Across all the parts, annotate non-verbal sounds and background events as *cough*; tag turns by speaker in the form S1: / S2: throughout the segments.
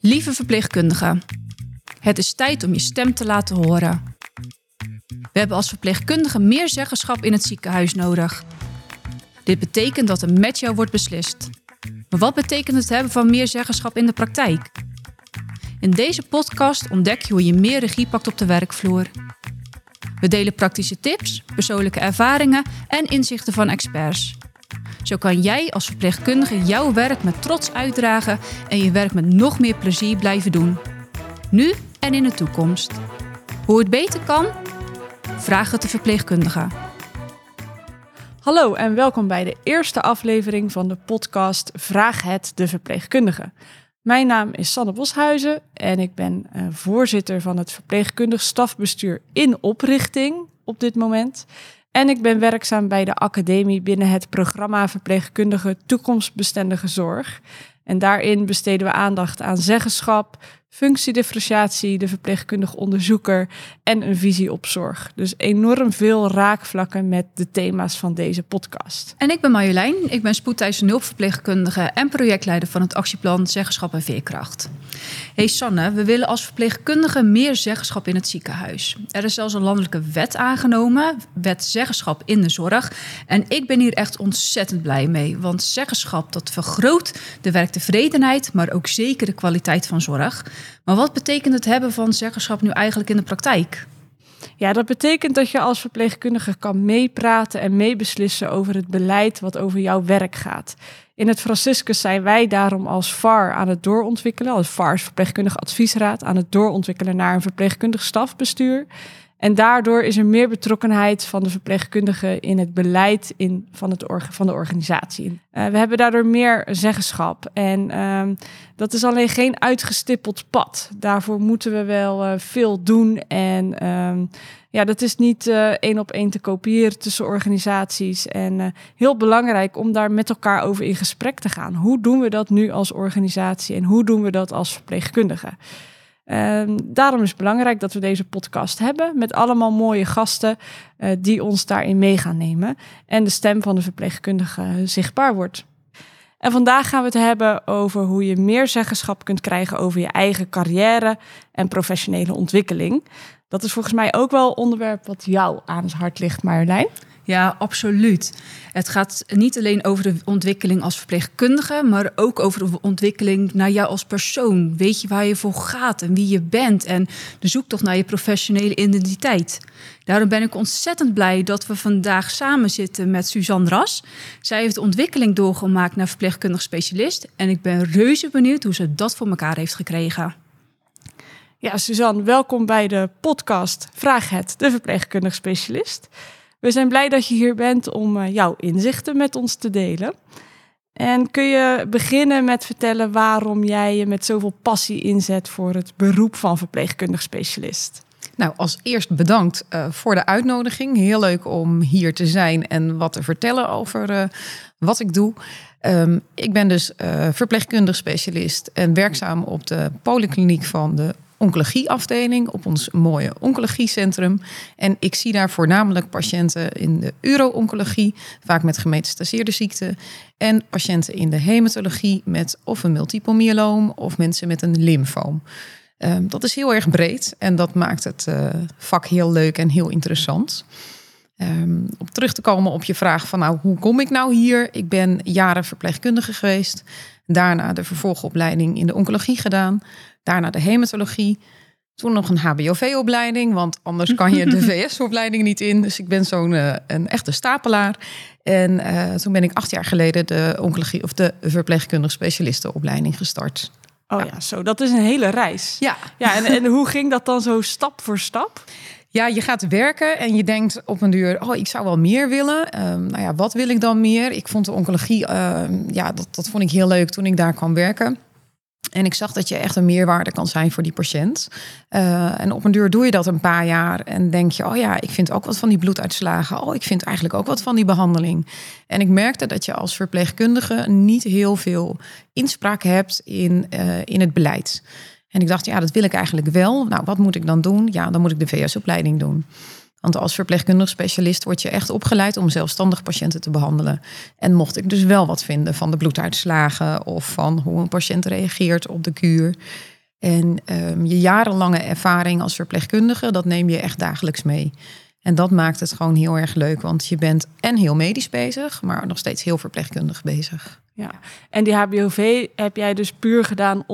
S1: Lieve verpleegkundigen, het is tijd om je stem te laten horen. We hebben als verpleegkundigen meer zeggenschap in het ziekenhuis nodig. Dit betekent dat er met jou wordt beslist. Maar wat betekent het hebben van meer zeggenschap in de praktijk? In deze podcast ontdek je hoe je meer regie pakt op de werkvloer. We delen praktische tips, persoonlijke ervaringen en inzichten van experts. Zo kan jij als verpleegkundige jouw werk met trots uitdragen en je werk met nog meer plezier blijven doen. Nu en in de toekomst. Hoe het beter kan? Vraag het de verpleegkundige.
S2: Hallo en welkom bij de eerste aflevering van de podcast Vraag het de verpleegkundige. Mijn naam is Sanne Boshuizen en ik ben uh, voorzitter van het verpleegkundig stafbestuur in oprichting op dit moment. En ik ben werkzaam bij de academie binnen het programma Verpleegkundige Toekomstbestendige Zorg. En daarin besteden we aandacht aan zeggenschap, functiedifferentiatie, de verpleegkundig onderzoeker en een visie op zorg. Dus enorm veel raakvlakken met de thema's van deze podcast.
S1: En ik ben Marjolein, ik ben spoedtijds hulpverpleegkundige en projectleider van het actieplan Zeggenschap en Veerkracht. Hey Sanne, we willen als verpleegkundige meer zeggenschap in het ziekenhuis. Er is zelfs een landelijke wet aangenomen, wet zeggenschap in de zorg. En ik ben hier echt ontzettend blij mee, want zeggenschap dat vergroot de werktevredenheid, maar ook zeker de kwaliteit van zorg. Maar wat betekent het hebben van zeggenschap nu eigenlijk in de praktijk?
S2: Ja, dat betekent dat je als verpleegkundige kan meepraten en meebeslissen over het beleid wat over jouw werk gaat. In het Franciscus zijn wij daarom als VAR aan het doorontwikkelen, als VAR is verpleegkundige adviesraad, aan het doorontwikkelen naar een verpleegkundig stafbestuur. En daardoor is er meer betrokkenheid van de verpleegkundigen in het beleid in, van, het van de organisatie. Uh, we hebben daardoor meer zeggenschap. En uh, dat is alleen geen uitgestippeld pad. Daarvoor moeten we wel uh, veel doen. En uh, ja, dat is niet eh, één op één te kopiëren tussen organisaties. En heel belangrijk om daar met elkaar over in gesprek te gaan. Hoe doen we dat nu als organisatie en hoe doen we dat als verpleegkundigen? Um, daarom is het belangrijk dat we deze podcast hebben met allemaal mooie gasten uh, die ons daarin mee gaan nemen en de stem van de verpleegkundige zichtbaar wordt. En vandaag gaan we het hebben over hoe je meer zeggenschap kunt krijgen over je eigen carrière en professionele ontwikkeling. Dat is volgens mij ook wel een onderwerp wat jou aan het hart ligt, Marjolein.
S1: Ja, absoluut. Het gaat niet alleen over de ontwikkeling als verpleegkundige, maar ook over de ontwikkeling naar jou als persoon. Weet je waar je voor gaat en wie je bent en de zoektocht naar je professionele identiteit. Daarom ben ik ontzettend blij dat we vandaag samen zitten met Suzanne Ras. Zij heeft de ontwikkeling doorgemaakt naar verpleegkundig specialist en ik ben reuze benieuwd hoe ze dat voor elkaar heeft gekregen.
S2: Ja, Suzanne, welkom bij de podcast Vraag het, de verpleegkundig specialist. We zijn blij dat je hier bent om uh, jouw inzichten met ons te delen. En kun je beginnen met vertellen waarom jij je met zoveel passie inzet voor het beroep van verpleegkundig specialist?
S3: Nou, als eerst bedankt uh, voor de uitnodiging. Heel leuk om hier te zijn en wat te vertellen over uh, wat ik doe. Um, ik ben dus verpleegkundig specialist en werkzaam op de polykliniek van de oncologieafdeling op ons mooie oncologiecentrum. En ik zie daar voornamelijk patiënten in de uro-oncologie, vaak met gemetastaseerde ziekten. En patiënten in de hematologie met of een multiple myeloom of mensen met een lymfoom. Um, dat is heel erg breed en dat maakt het uh, vak heel leuk en heel interessant. Um, om terug te komen op je vraag van nou, hoe kom ik nou hier? Ik ben jaren verpleegkundige geweest. Daarna de vervolgopleiding in de oncologie gedaan. Daarna de hematologie. Toen nog een HBOV-opleiding, want anders kan je de *laughs* VS-opleiding niet in. Dus ik ben zo'n uh, een echte stapelaar. En uh, toen ben ik acht jaar geleden de oncologie of de verpleegkundig specialistenopleiding gestart.
S2: Oh ja. ja, zo dat is een hele reis.
S3: Ja.
S2: ja en, en hoe ging dat dan zo stap voor stap?
S3: Ja, je gaat werken en je denkt op een duur, oh, ik zou wel meer willen. Um, nou ja, wat wil ik dan meer? Ik vond de oncologie, uh, ja, dat, dat vond ik heel leuk toen ik daar kwam werken. En ik zag dat je echt een meerwaarde kan zijn voor die patiënt. Uh, en op een duur doe je dat een paar jaar en denk je, oh ja, ik vind ook wat van die bloeduitslagen. Oh, ik vind eigenlijk ook wat van die behandeling. En ik merkte dat je als verpleegkundige niet heel veel inspraak hebt in, uh, in het beleid. En ik dacht, ja, dat wil ik eigenlijk wel. Nou, wat moet ik dan doen? Ja, dan moet ik de VS-opleiding doen. Want als verpleegkundig specialist word je echt opgeleid om zelfstandig patiënten te behandelen. En mocht ik dus wel wat vinden van de bloeduitslagen of van hoe een patiënt reageert op de kuur. En ehm, je jarenlange ervaring als verpleegkundige, dat neem je echt dagelijks mee. En dat maakt het gewoon heel erg leuk, want je bent en heel medisch bezig, maar nog steeds heel verpleegkundig bezig.
S2: Ja, en die HBOV heb jij dus puur gedaan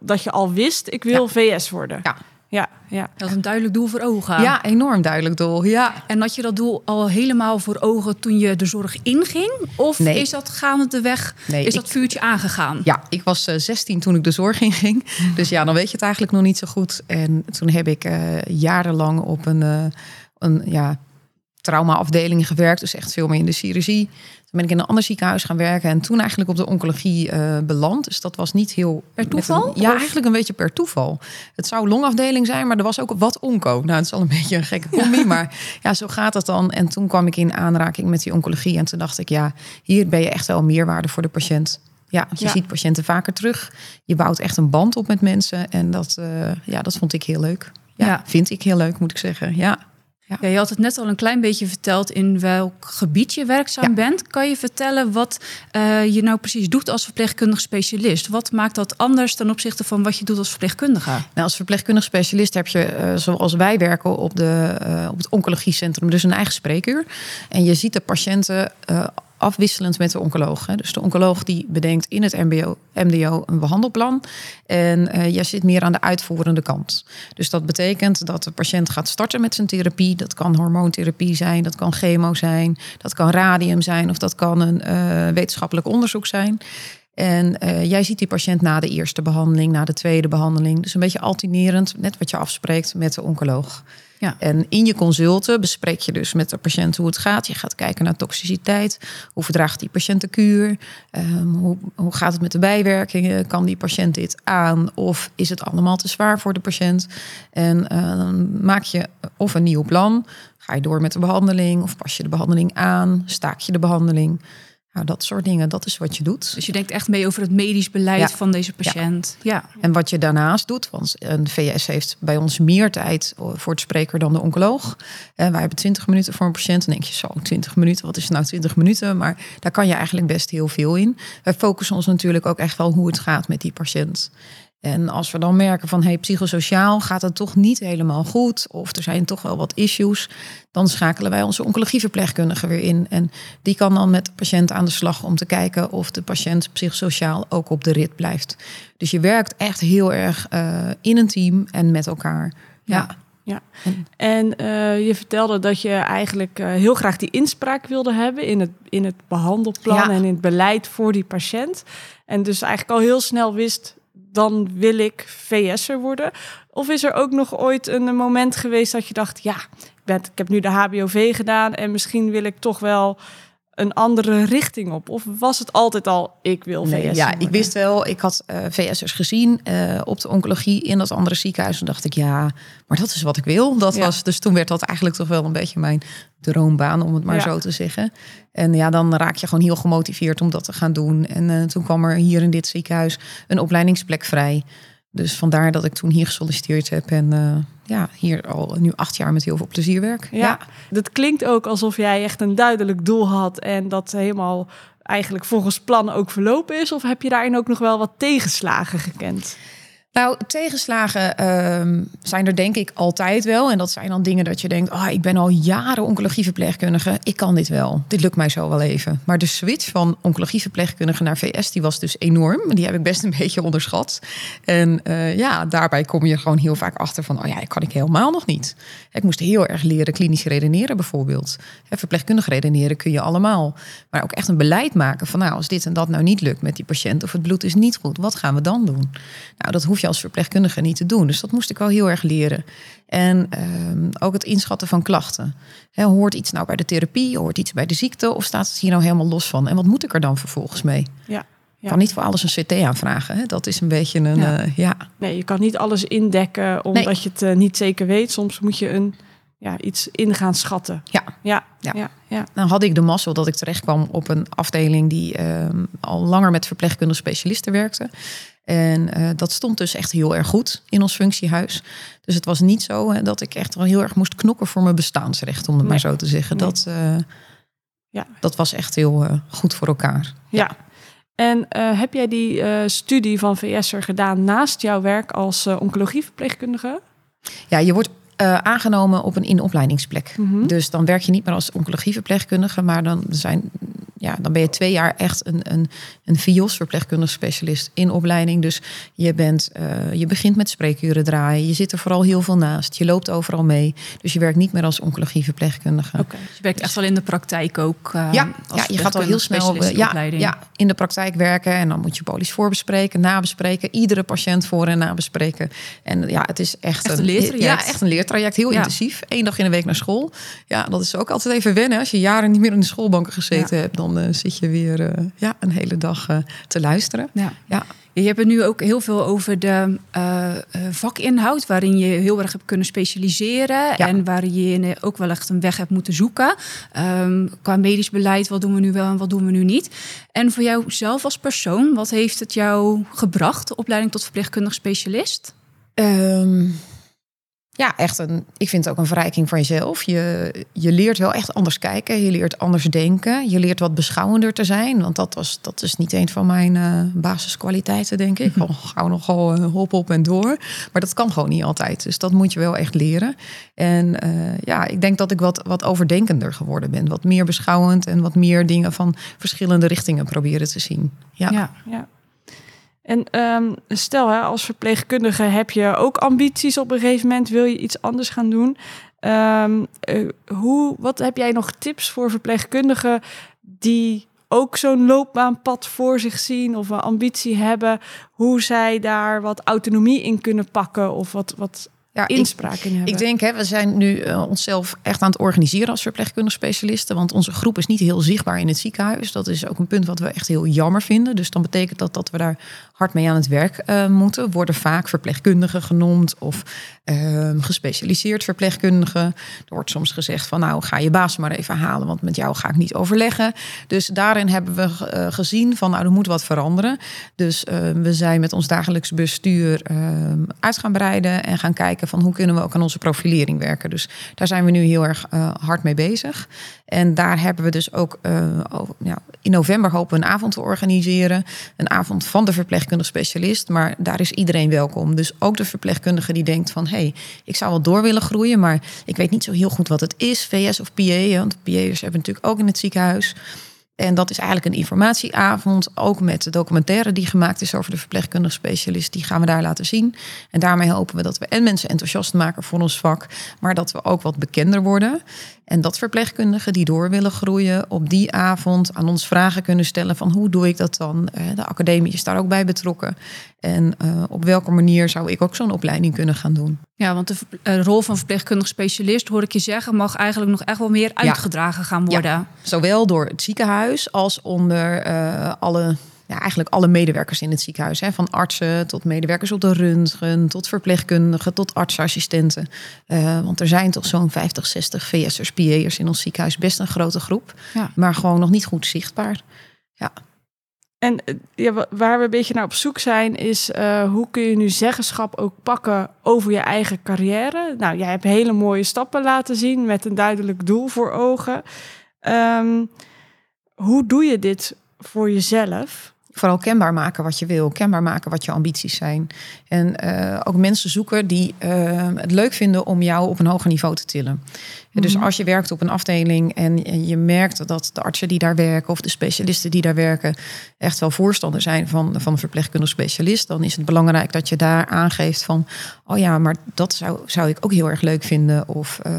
S2: omdat je al wist, ik wil VS worden.
S3: Ja.
S2: Ja, ja.
S1: Dat is een duidelijk doel voor ogen.
S3: Ja, enorm duidelijk doel. Ja.
S1: En had je dat doel al helemaal voor ogen toen je de zorg inging? Of
S3: Nee.
S1: is dat gaandeweg,
S3: Nee,
S1: is
S3: ik-
S1: dat vuurtje aangegaan?
S3: Ja, ik was eh, 16 toen ik de zorg inging. Dus ja, dan weet je het eigenlijk nog niet zo goed. En toen heb ik eh, jarenlang op een, eh, een ja, traumaafdeling gewerkt. Dus echt veel meer in de chirurgie. Toen ben ik in een ander ziekenhuis gaan werken. En toen eigenlijk op de oncologie eh, beland. Dus dat was niet heel...
S1: Per
S3: een-
S1: toeval?
S3: ja, eigenlijk een beetje per toeval. Het zou longafdeling zijn, maar er was ook wat onco. Nou, het is al een *laughs* beetje een gekke combi. Maar ja, zo gaat het dan. En toen kwam ik in aanraking met die oncologie. En toen dacht ik, ja, hier ben je echt wel meerwaarde voor de patiënt. Ja, je
S2: Ja.
S3: ziet patiënten vaker terug. Je bouwt echt een band op met mensen. En dat, eh, ja, dat vond ik heel leuk. Ja,
S1: Ja.
S3: vind ik heel leuk, moet ik zeggen. Ja.
S1: Ja, je had het net al een klein beetje verteld in welk gebied je werkzaam
S3: Ja.
S1: bent. Kan je vertellen wat eh, je nou precies doet als verpleegkundig specialist? Wat maakt dat anders ten opzichte van wat je doet als verpleegkundige?
S3: Nou, als verpleegkundig specialist heb je, eh, zoals wij werken op, de, eh, op het oncologiecentrum, dus een eigen spreekuur. En je ziet de patiënten afwisselend met de oncoloog. Hè. Dus de oncoloog die bedenkt in het MBO, MDO een behandelplan. En eh, jij zit meer aan de uitvoerende kant. Dus dat betekent dat de patiënt gaat starten met zijn therapie. Dat kan hormoontherapie zijn, dat kan chemo zijn, dat kan radium zijn of dat kan een eh, wetenschappelijk onderzoek zijn. En eh, jij ziet die patiënt na de eerste behandeling, na de tweede behandeling. Dus een beetje altinerend, net wat je afspreekt met de oncoloog.
S1: Ja.
S3: En in je consulten bespreek je dus met de patiënt hoe het gaat. Je gaat kijken naar toxiciteit. Hoe verdraagt die patiënt de kuur? Ehm, hoe, hoe gaat het met de bijwerkingen? Kan die patiënt dit aan? Of is het allemaal te zwaar voor de patiënt? En eh, dan maak je of een nieuw plan. Ga je door met de behandeling? Of pas je de behandeling aan? Staak je de behandeling? Nou, dat soort dingen, dat is wat je doet.
S1: Dus je denkt echt mee over het medisch beleid
S3: Ja.
S1: van deze patiënt. Ja.
S3: En wat je daarnaast doet, want een VS heeft bij ons meer tijd voor het spreker dan de oncoloog. En wij hebben 20 minuten voor een patiënt. Dan denk je zo, 20 minuten, wat is nou 20 minuten? Maar daar kan je eigenlijk best heel veel in. Wij focussen ons natuurlijk ook echt wel hoe het gaat met die patiënt. En als we dan merken van hey, psychosociaal gaat het toch niet helemaal goed, of er zijn toch wel wat issues, dan schakelen wij onze oncologieverpleegkundige weer in. En die kan dan met de patiënt aan de slag om te kijken of de patiënt psychosociaal ook op de rit blijft. Dus je werkt echt heel erg eh, in een team en met elkaar. Ja.
S2: Ja. En eh, je vertelde dat je eigenlijk eh, heel graag die inspraak wilde hebben in het, in het behandelplan
S3: Ja.
S2: en in het beleid voor die patiënt. En dus eigenlijk al heel snel wist, dan wil ik VS'er worden. Of is er ook nog ooit een moment geweest dat je dacht, ja, ik, ben, ik heb nu de HBOV gedaan en misschien wil ik toch wel een andere richting op? Of was het altijd al, ik wil
S3: Nee, ja, ik wist wel, ik had eh VS'ers gezien eh, op de oncologie in dat andere ziekenhuis. En dacht ik, ja, maar dat is wat ik wil. Dat
S2: Ja.
S3: was, dus toen werd dat eigenlijk toch wel een beetje mijn droombaan, om het maar
S2: Ja.
S3: zo te zeggen. En ja, dan raak je gewoon heel gemotiveerd om dat te gaan doen. En eh, toen kwam er hier in dit ziekenhuis een opleidingsplek vrij. Dus vandaar dat ik toen hier gesolliciteerd heb. En ja, hier al nu acht jaar met heel veel plezier werk.
S2: Ja, dat klinkt ook alsof jij echt een duidelijk doel had en dat helemaal eigenlijk volgens plan ook verlopen is. Of heb je daarin ook nog wel wat tegenslagen gekend?
S3: Nou, tegenslagen ehm, zijn er denk ik altijd wel. En dat zijn dan dingen dat je denkt... oh, ik ben al jaren oncologieverpleegkundige. Ik kan dit wel. Dit lukt mij zo wel even. Maar de switch van oncologieverpleegkundige naar VS... die was dus enorm. Die heb ik best een *laughs* beetje onderschat. En eh, ja, daarbij kom je gewoon heel vaak achter van... oh ja, dat kan ik helemaal nog niet. Ik moest heel erg leren klinisch redeneren bijvoorbeeld. Verpleegkundig redeneren kun je allemaal. Maar ook echt een beleid maken van... nou, als dit en dat nou niet lukt met die patiënt... of het bloed is niet goed, wat gaan we dan doen? Nou, dat hoef je als verpleegkundige niet te doen. Dus dat moest ik wel heel erg leren. En ehm, ook het inschatten van klachten. Hoort iets nou bij de therapie? Hoort iets bij de ziekte? Of staat het hier nou helemaal los van? En wat moet ik er dan vervolgens mee?
S2: Ja.
S3: Kan niet voor alles een CT aanvragen. Hè? Dat is een beetje een...
S1: Ja.
S3: Ja. ja.
S2: Nee, je kan niet alles indekken omdat
S3: Nee.
S2: je het eh, niet zeker weet. Soms moet je een ja, iets in gaan schatten.
S3: Ja.
S2: Ja,
S3: Ja.
S2: ja, ja.
S3: Nou had ik de mazzel dat ik terecht kwam op een afdeling die ehm, al langer met verpleegkundige specialisten werkte. En eh, dat stond dus echt heel erg goed in ons functiehuis. Dus het was niet zo hè, dat ik echt wel heel erg moest knokken voor mijn bestaansrecht, om het maar zo te zeggen.
S2: Nee.
S3: Dat, eh,
S2: Ja.
S3: dat was echt heel eh, goed voor elkaar.
S2: Ja. En eh, heb jij die studie van VS'er gedaan naast jouw werk als oncologieverpleegkundige?
S3: Ja, je wordt eh, aangenomen op een inopleidingsplek.
S2: Mhm.
S3: Dus dan werk je niet meer als oncologieverpleegkundige, maar dan, zijn, ja, dan ben je twee jaar echt een, een, een VIOS, verpleegkundig specialist in opleiding. Dus je, bent, eh, je begint met spreekuren draaien, je zit er vooral heel veel naast, je loopt overal mee. Dus je werkt niet meer als oncologieverpleegkundige.
S2: Oké.
S1: Je werkt echt wel in de praktijk ook. eh,
S3: Ja,
S1: als
S3: ja, je gaat al heel snel ja, ja, in de praktijk werken. En dan moet je polies voorbespreken, nabespreken. Iedere patiënt voor- en nabespreken. En ja, het is echt,
S1: Echt een leertraject.
S3: Ja, echt een leertraject. Heel
S1: Ja.
S3: intensief. Eén dag in de week naar school. Ja, dat is ook altijd even wennen. Als je jaren niet meer in de schoolbanken gezeten hebt... dan eh, zit je weer eh, ja, een hele dag eh, te luisteren.
S1: Ja.
S3: Ja.
S1: Je hebt het nu ook heel veel over de vakinhoud, waarin je heel erg hebt kunnen specialiseren en waarin je ook wel echt een weg hebt moeten zoeken. Ehm, qua medisch beleid, wat doen we nu wel en wat doen we nu niet? En voor jou zelf als persoon, wat heeft het jou gebracht, de opleiding tot verpleegkundig specialist?
S3: Ehm, ja, echt een. Ik vind het ook een verrijking voor jezelf. Je, je leert wel echt anders kijken. Je leert anders denken. Je leert wat beschouwender te zijn. Want dat, was, dat is niet een van mijn eh, basiskwaliteiten, denk ik. *laughs* Al gauw nogal eh, hop op en door. Maar dat kan gewoon niet altijd. Dus dat moet je wel echt leren. En eh, ja, ik denk dat ik wat, wat overdenkender geworden ben. Wat meer beschouwend en wat meer dingen van verschillende richtingen proberen te zien. Ja.
S2: Ja. En ehm, stel, hè, als verpleegkundige heb je ook ambities op een gegeven moment, wil je iets anders gaan doen. Ehm, eh, hoe, wat heb jij nog tips voor verpleegkundigen die ook zo'n loopbaanpad voor zich zien of een ambitie hebben, hoe zij daar wat autonomie in kunnen pakken of wat, wat
S3: Ja, ik-
S2: inspraak in hebben?
S3: Ik denk, hè, we zijn nu eh, onszelf echt aan het organiseren als verpleegkundig specialisten. Want onze groep is niet heel zichtbaar in het ziekenhuis. Dat is ook een punt wat we echt heel jammer vinden. Dus dan betekent dat dat we daar hard mee aan het werk eh, moeten. Worden vaak verpleegkundigen genoemd of ehm, gespecialiseerd verpleegkundigen. Er wordt soms gezegd van nou ga je baas maar even halen, want met jou ga ik niet overleggen. Dus daarin hebben we eh, gezien van nou er moet wat veranderen. Dus eh, we zijn met ons dagelijks bestuur ehm, uit gaan breiden en gaan kijken van hoe kunnen we ook aan onze profilering werken. Dus daar zijn we nu heel erg eh, hard mee bezig. En daar hebben we dus ook eh, ja, in november hopen we een avond te organiseren. Een avond van de verpleegkundig specialist. Maar daar is iedereen welkom. Dus ook de verpleegkundige die denkt van... ik zou wel door willen groeien... maar ik weet niet zo heel goed wat het is, VS of PA. Want PA'ers hebben natuurlijk ook in het ziekenhuis... En dat is eigenlijk een informatieavond, ook met de documentaire die gemaakt is over de verpleegkundige specialist. Die gaan we daar laten zien. En daarmee hopen we dat we en mensen enthousiast maken voor ons vak, maar dat we ook wat bekender worden. En dat verpleegkundigen die door willen groeien op die avond aan ons vragen kunnen stellen van hoe doe ik dat dan? Eh, De academie is daar ook bij betrokken. En eh, op welke manier zou ik ook zo'n opleiding kunnen gaan doen?
S1: Ja, want de eh, rol van verpleegkundig specialist, hoor ik je zeggen, mag eigenlijk nog echt wel meer uitgedragen gaan worden.
S3: Zowel door het ziekenhuis als onder eh, alle, ja, eigenlijk alle medewerkers in het ziekenhuis. Hè. Van artsen tot medewerkers op de röntgen, tot verpleegkundigen, tot artsassistenten. Want er zijn toch zo'n 50, 60 VS'ers, PA'ers in ons ziekenhuis. Best een grote groep,
S1: Ja.
S3: maar gewoon nog niet goed zichtbaar.
S2: En eh, ja, wa- waar we een beetje naar op zoek zijn, is eh, hoe kun je nu zeggenschap ook pakken over je eigen carrière? Nou, jij hebt hele mooie stappen laten zien met een duidelijk doel voor ogen. Ehm, hoe doe je dit voor jezelf?
S3: Vooral kenbaar maken wat je wil, kenbaar maken wat je ambities zijn. En eh, ook mensen zoeken die eh, het leuk vinden om jou op een hoger niveau te tillen. En Dus
S2: Mhm.
S3: als je werkt op een afdeling en en je merkt dat de artsen die daar werken of de specialisten die daar werken echt wel voorstander zijn van, van een verpleegkundig specialist, dan is het belangrijk dat je daar aangeeft van, oh ja, maar dat zou, zou ik ook heel erg leuk vinden of eh,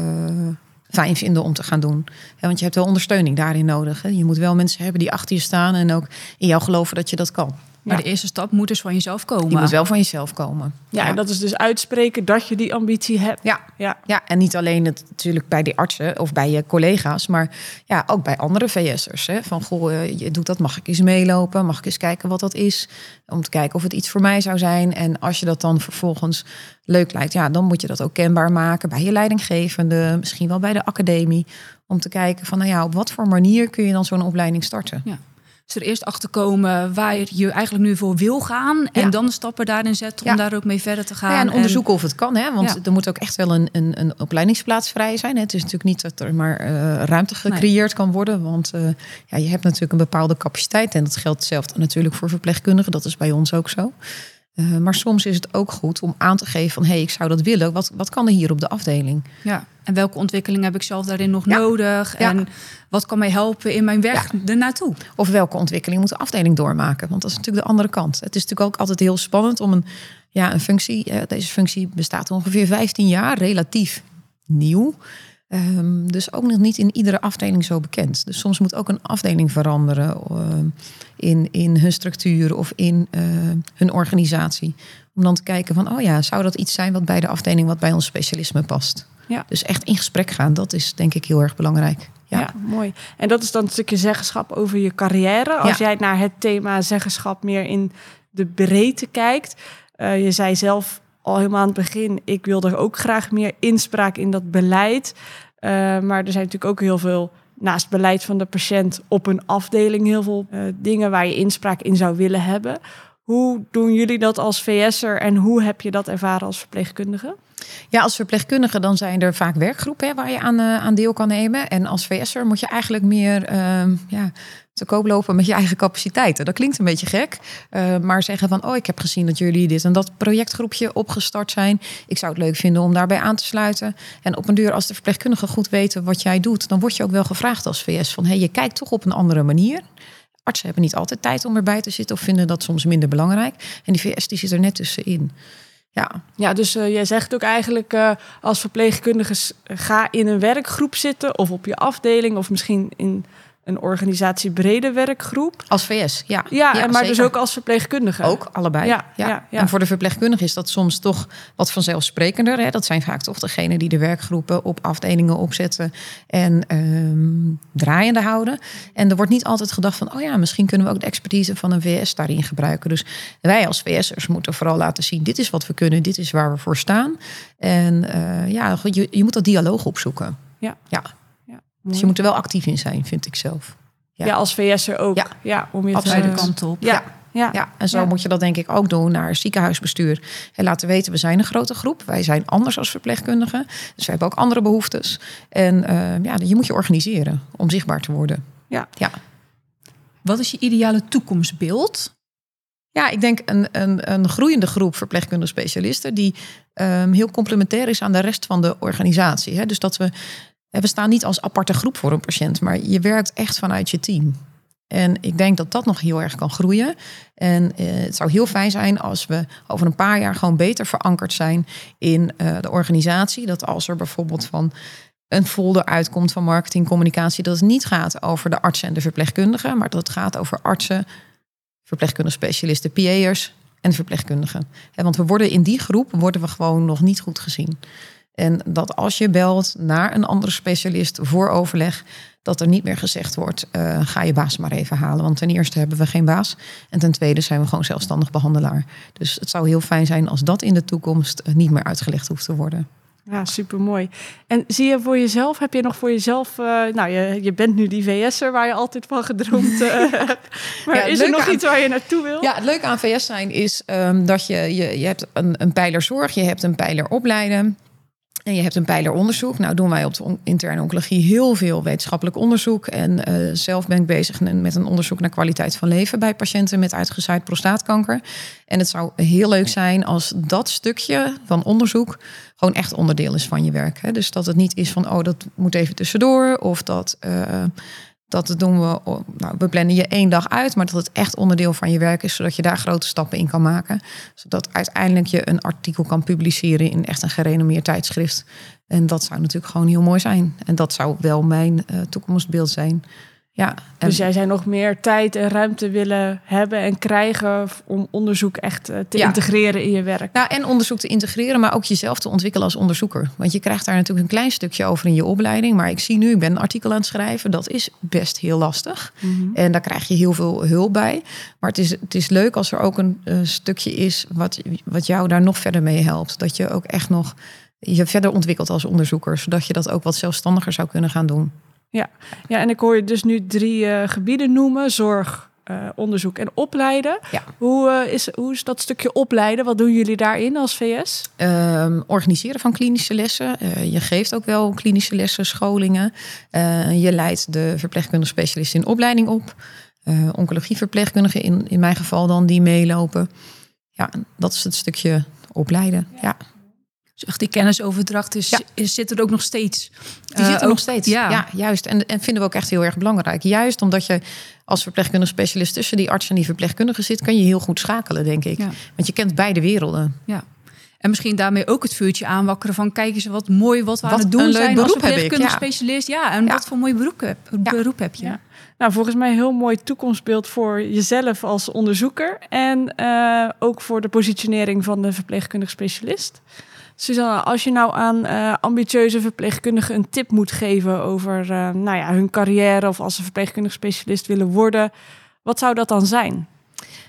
S3: fijn vinden om te gaan doen. Want je hebt wel ondersteuning daarin nodig. Hè? Je moet wel mensen hebben die achter je staan en ook in jou geloven dat je dat kan.
S1: Maar
S2: Ja.
S1: de eerste stap moet dus van jezelf komen.
S3: Die moet wel van jezelf komen.
S2: Ja, en dat is dus uitspreken dat je die ambitie hebt.
S3: Ja,
S2: Ja,
S3: Ja, en niet alleen het, natuurlijk bij die artsen of bij je collega's, maar ja, ook bij andere VS'ers. Hè? Van goh, eh, je doet dat, mag ik eens meelopen? Mag ik eens kijken wat dat is? Om te kijken of het iets voor mij zou zijn. En als je dat dan vervolgens leuk lijkt, ja, dan moet je dat ook kenbaar maken bij je leidinggevende, misschien wel bij de academie. Om te kijken van, nou ja, op wat voor manier kun je dan zo'n opleiding starten?
S1: Dus er eerst achter komen waar je eigenlijk nu voor wil gaan. En
S3: Ja.
S1: dan de stappen daarin zetten om
S3: Ja.
S1: daar ook mee verder te gaan.
S3: Ja, en onderzoeken of het kan, hè? want er moet ook echt wel een, een, een opleidingsplaats vrij zijn. Hè? Het is natuurlijk niet dat er maar eh, ruimte gecreëerd kan worden, want eh, ja, je hebt natuurlijk een bepaalde capaciteit. En dat geldt hetzelfde natuurlijk voor verpleegkundigen, dat is bij ons ook zo. Eh, maar soms is het ook goed om aan te geven van hé, hey, ik zou dat willen. Wat, wat kan er hier op de afdeling?
S1: Ja. En welke ontwikkeling heb ik zelf daarin nog
S3: Ja.
S1: nodig?
S3: Ja.
S1: En wat kan mij helpen in mijn weg ernaartoe?
S3: Of welke ontwikkeling moet de afdeling doormaken? Want dat is natuurlijk de andere kant. Het is natuurlijk ook altijd heel spannend om een, ja, een functie. eh, Deze functie bestaat ongeveer 15 jaar, relatief nieuw. Ehm, dus ook nog niet in iedere afdeling zo bekend. Dus soms moet ook een afdeling veranderen ehm, in, in hun structuur of in eh, hun organisatie. Om dan te kijken van, oh ja, zou dat iets zijn wat bij de afdeling, wat bij ons specialisme past?
S2: Ja.
S3: Dus echt in gesprek gaan, dat is denk ik heel erg belangrijk.
S2: ja.
S3: Ja.
S2: mooi. En dat is dan een stukje zeggenschap over je carrière. Als
S3: Ja.
S2: jij naar het thema zeggenschap meer in de breedte kijkt. Eh, je zei zelf al helemaal aan het begin, ik wil ook graag meer inspraak in dat beleid. Eh, maar er zijn natuurlijk ook heel veel, naast beleid van de patiënt op een afdeling, heel veel eh, dingen waar je inspraak in zou willen hebben. Hoe doen jullie dat als VS'er en hoe heb je dat ervaren als verpleegkundige?
S3: Ja, als verpleegkundige dan zijn er vaak werkgroepen waar je aan, eh, aan deel kan nemen. En als VS'er moet je eigenlijk meer ehm, ja, te koop lopen met je eigen capaciteiten. Dat klinkt een beetje gek, eh, maar zeggen van... oh, ik heb gezien dat jullie dit en dat projectgroepje opgestart zijn. Ik zou het leuk vinden om daarbij aan te sluiten. En op een duur, als de verpleegkundigen goed weten wat jij doet... dan word je ook wel gevraagd als VS van... hey, je kijkt toch op een andere manier... Artsen hebben niet altijd tijd om erbij te zitten of vinden dat soms minder belangrijk. En die VS die zit er net tussenin. Ja,
S2: Ja, dus eh, jij zegt ook eigenlijk eh, als verpleegkundige ga in een werkgroep zitten of op je afdeling of misschien in een organisatie brede werkgroep.
S3: als VS, ja.
S2: Ja, en maar dus ook als verpleegkundige.
S3: Ook, allebei.
S2: Ja,
S3: Ja,
S2: ja.
S3: En voor de verpleegkundige is dat soms toch wat vanzelfsprekender. Hè? Dat zijn vaak toch degenen die de werkgroepen op afdelingen opzetten en ehm, draaiende houden. En er wordt niet altijd gedacht van, oh ja, misschien kunnen we ook de expertise van een VS daarin gebruiken. Dus wij als VS'ers moeten vooral laten zien, dit is wat we kunnen, dit is waar we voor staan. En eh, ja, je, je moet dat dialoog opzoeken.
S2: Ja.
S3: ja. Dus je moet er wel actief in zijn, vind ik zelf.
S2: ja.
S3: ja.
S2: als VS'er ook. Ja,
S3: Ja.
S2: om je
S3: Absoluut.
S2: te...
S1: Beide kanten op.
S2: Ja, ja.
S3: Ja, en zo
S2: Ja.
S3: moet je dat denk ik ook doen naar ziekenhuisbestuur. En laten weten, we zijn een grote groep. Wij zijn anders als verpleegkundigen. Dus we hebben ook andere behoeftes. En eh, ja, je moet je organiseren om zichtbaar te worden.
S2: Ja.
S3: ja.
S1: Wat is je ideale toekomstbeeld?
S3: Ja, ik denk een, een, een groeiende groep verpleegkundige specialisten... die ehm, heel complementair is aan de rest van de organisatie. Hè? Dus dat we, we staan niet als aparte groep voor een patiënt... maar je werkt echt vanuit je team. En ik denk dat dat nog heel erg kan groeien. En eh, het zou heel fijn zijn als we over een paar jaar gewoon beter verankerd zijn in eh, de organisatie. Dat als er bijvoorbeeld van een folder uitkomt van marketing, communicatie, dat het niet gaat over de artsen en de verpleegkundigen, maar dat het gaat over artsen, verpleegkundige specialisten, PA'ers en verpleegkundigen. Want we worden in die groep worden we gewoon nog niet goed gezien. En dat als je belt naar een andere specialist voor overleg, dat er niet meer gezegd wordt: eh, ga je baas maar even halen. Want ten eerste hebben we geen baas. En ten tweede zijn we gewoon zelfstandig behandelaar. Dus het zou heel fijn zijn als dat in de toekomst eh, niet meer uitgelegd hoeft te worden.
S2: Ja, supermooi. En zie je voor jezelf, heb je nog voor jezelf... eh, nou, je, je bent nu die VS'er waar je altijd van gedroomd *laughs* hebt. Maar
S3: Ja,
S2: is er nog
S3: aan-
S2: iets waar je naartoe wil?
S3: Ja, het leuke aan VS zijn is ehm, dat je, je, je hebt een, een pijler zorg, je hebt een pijler opleiden. En je hebt een pijler onderzoek. Nou doen wij op de interne oncologie heel veel wetenschappelijk onderzoek. En eh, zelf ben ik bezig met een onderzoek naar kwaliteit van leven bij patiënten met uitgezaaid prostaatkanker. En het zou heel leuk zijn als dat stukje van onderzoek gewoon echt onderdeel is van je werk. Hè? Dus dat het niet is van, oh, dat moet even tussendoor. Of dat, eh, dat doen we, nou, we plannen je één dag uit, maar dat het echt onderdeel van je werk is, zodat je daar grote stappen in kan maken. Zodat uiteindelijk je een artikel kan publiceren in echt een gerenommeerd tijdschrift. En dat zou natuurlijk gewoon heel mooi zijn. En dat zou wel mijn eh, toekomstbeeld zijn. Ja, en-
S2: Dus jij zou nog meer tijd en ruimte willen hebben en krijgen om onderzoek echt eh, te
S3: Ja.
S2: integreren in je werk.
S3: Nou, en onderzoek te integreren, maar ook jezelf te ontwikkelen als onderzoeker. Want je krijgt daar natuurlijk een klein stukje over in je opleiding. Maar ik zie nu, ik ben een artikel aan het schrijven. Dat is best heel lastig. En daar krijg je heel veel hulp bij. Maar het is, het is leuk als er ook een stukje is wat, wat jou daar nog verder mee helpt. Dat je ook echt nog je verder ontwikkelt als onderzoeker. Zodat je dat ook wat zelfstandiger zou kunnen gaan doen.
S2: Ja, en ik hoor je dus nu drie eh, gebieden noemen: zorg, eh, onderzoek en opleiden.
S3: Ja.
S2: Hoe, eh, is, hoe is dat stukje opleiden? Wat doen jullie daarin als VS?
S3: Ehm, organiseren van klinische lessen. Je geeft ook wel klinische lessen, scholingen. Je leidt de verpleegkundige specialist in opleiding op. Oncologieverpleegkundigen in, in mijn geval dan, die meelopen. Ja, dat is het stukje opleiden. Ja,
S1: echt die kennisoverdracht is,
S3: Ja.
S1: is, zit er ook nog steeds.
S3: die zit
S1: Eh,
S3: er nog
S1: ook-
S3: steeds.
S1: Ja.
S3: Ja, juist. En, en vinden we ook echt heel erg belangrijk. Juist omdat je als verpleegkundige specialist tussen die arts en die verpleegkundige zit, kan je heel goed schakelen, denk ik.
S1: Ja.
S3: Want je kent beide werelden.
S1: Ja. En misschien daarmee ook het vuurtje aanwakkeren van kijk eens wat mooi wat we
S3: Wat
S1: aan het
S3: een
S1: doen
S3: leuk
S1: zijn als
S3: beroep heb ik,
S1: verpleegkundig
S3: ja.
S1: specialist. Ja, en
S3: Ja.
S1: wat voor mooi beroep heb, beroep heb je.
S2: Ja. Nou, volgens mij een heel mooi toekomstbeeld voor jezelf als onderzoeker. En eh, ook voor de positionering van de verpleegkundig specialist. Suzanne, als je nou aan eh, ambitieuze verpleegkundigen een tip moet geven over eh, nou ja, hun carrière of als ze verpleegkundig specialist willen worden, wat zou dat dan zijn?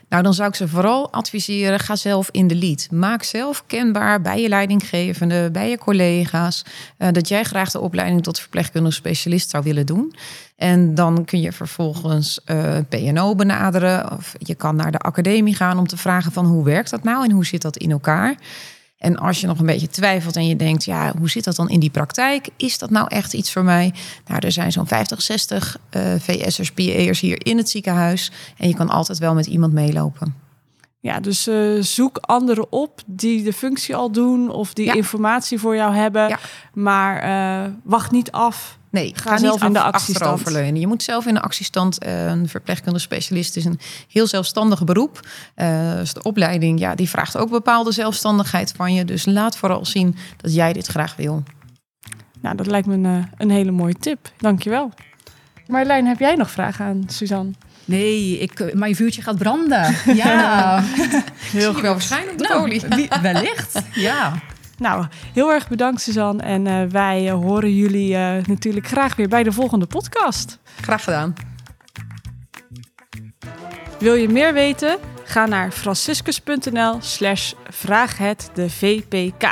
S3: Nou, dan zou ik ze vooral adviseren: ga zelf in de lead. Maak zelf kenbaar bij je leidinggevende, bij je collega's, eh, dat jij graag de opleiding tot verpleegkundig specialist zou willen doen. En dan kun je vervolgens eh PNO benaderen. Of je kan naar de academie gaan om te vragen van hoe werkt dat nou en hoe zit dat in elkaar. En als je nog een beetje twijfelt en je denkt, ja, hoe zit dat dan in die praktijk? Is dat nou echt iets voor mij? Nou, er zijn zo'n 50, 60 eh VS'ers, PA'ers hier in het ziekenhuis. En je kan altijd wel met iemand meelopen.
S2: Ja, dus eh, zoek anderen op die de functie al doen of die
S3: Ja.
S2: informatie voor jou hebben.
S3: Ja.
S2: Maar eh, wacht niet af.
S3: Nee,
S2: Ga zelf in de actiestand.
S3: achteroverleunen. Je moet zelf in de actiestand. Eh, Een verpleegkundige specialist is een heel zelfstandig beroep. Eh, dus de opleiding, ja, die vraagt ook bepaalde zelfstandigheid van je. Dus laat vooral zien dat jij dit graag wil.
S2: Nou, dat lijkt me een, eh, een hele mooie tip. Dankjewel. Marjolein, heb jij nog vragen aan Suzanne?
S1: Nee, ik, mijn vuurtje gaat branden. *laughs* Ja, *laughs*
S3: Heel goed. wel waarschijnlijk de
S1: nou,
S3: olie.
S1: wellicht. Ja.
S2: Nou, heel erg bedankt Suzanne. En eh, wij eh, horen jullie eh, natuurlijk graag weer bij de volgende podcast.
S3: Graag gedaan.
S2: Wil je meer weten? Ga naar franciscus.nl slash vraag het de VPK.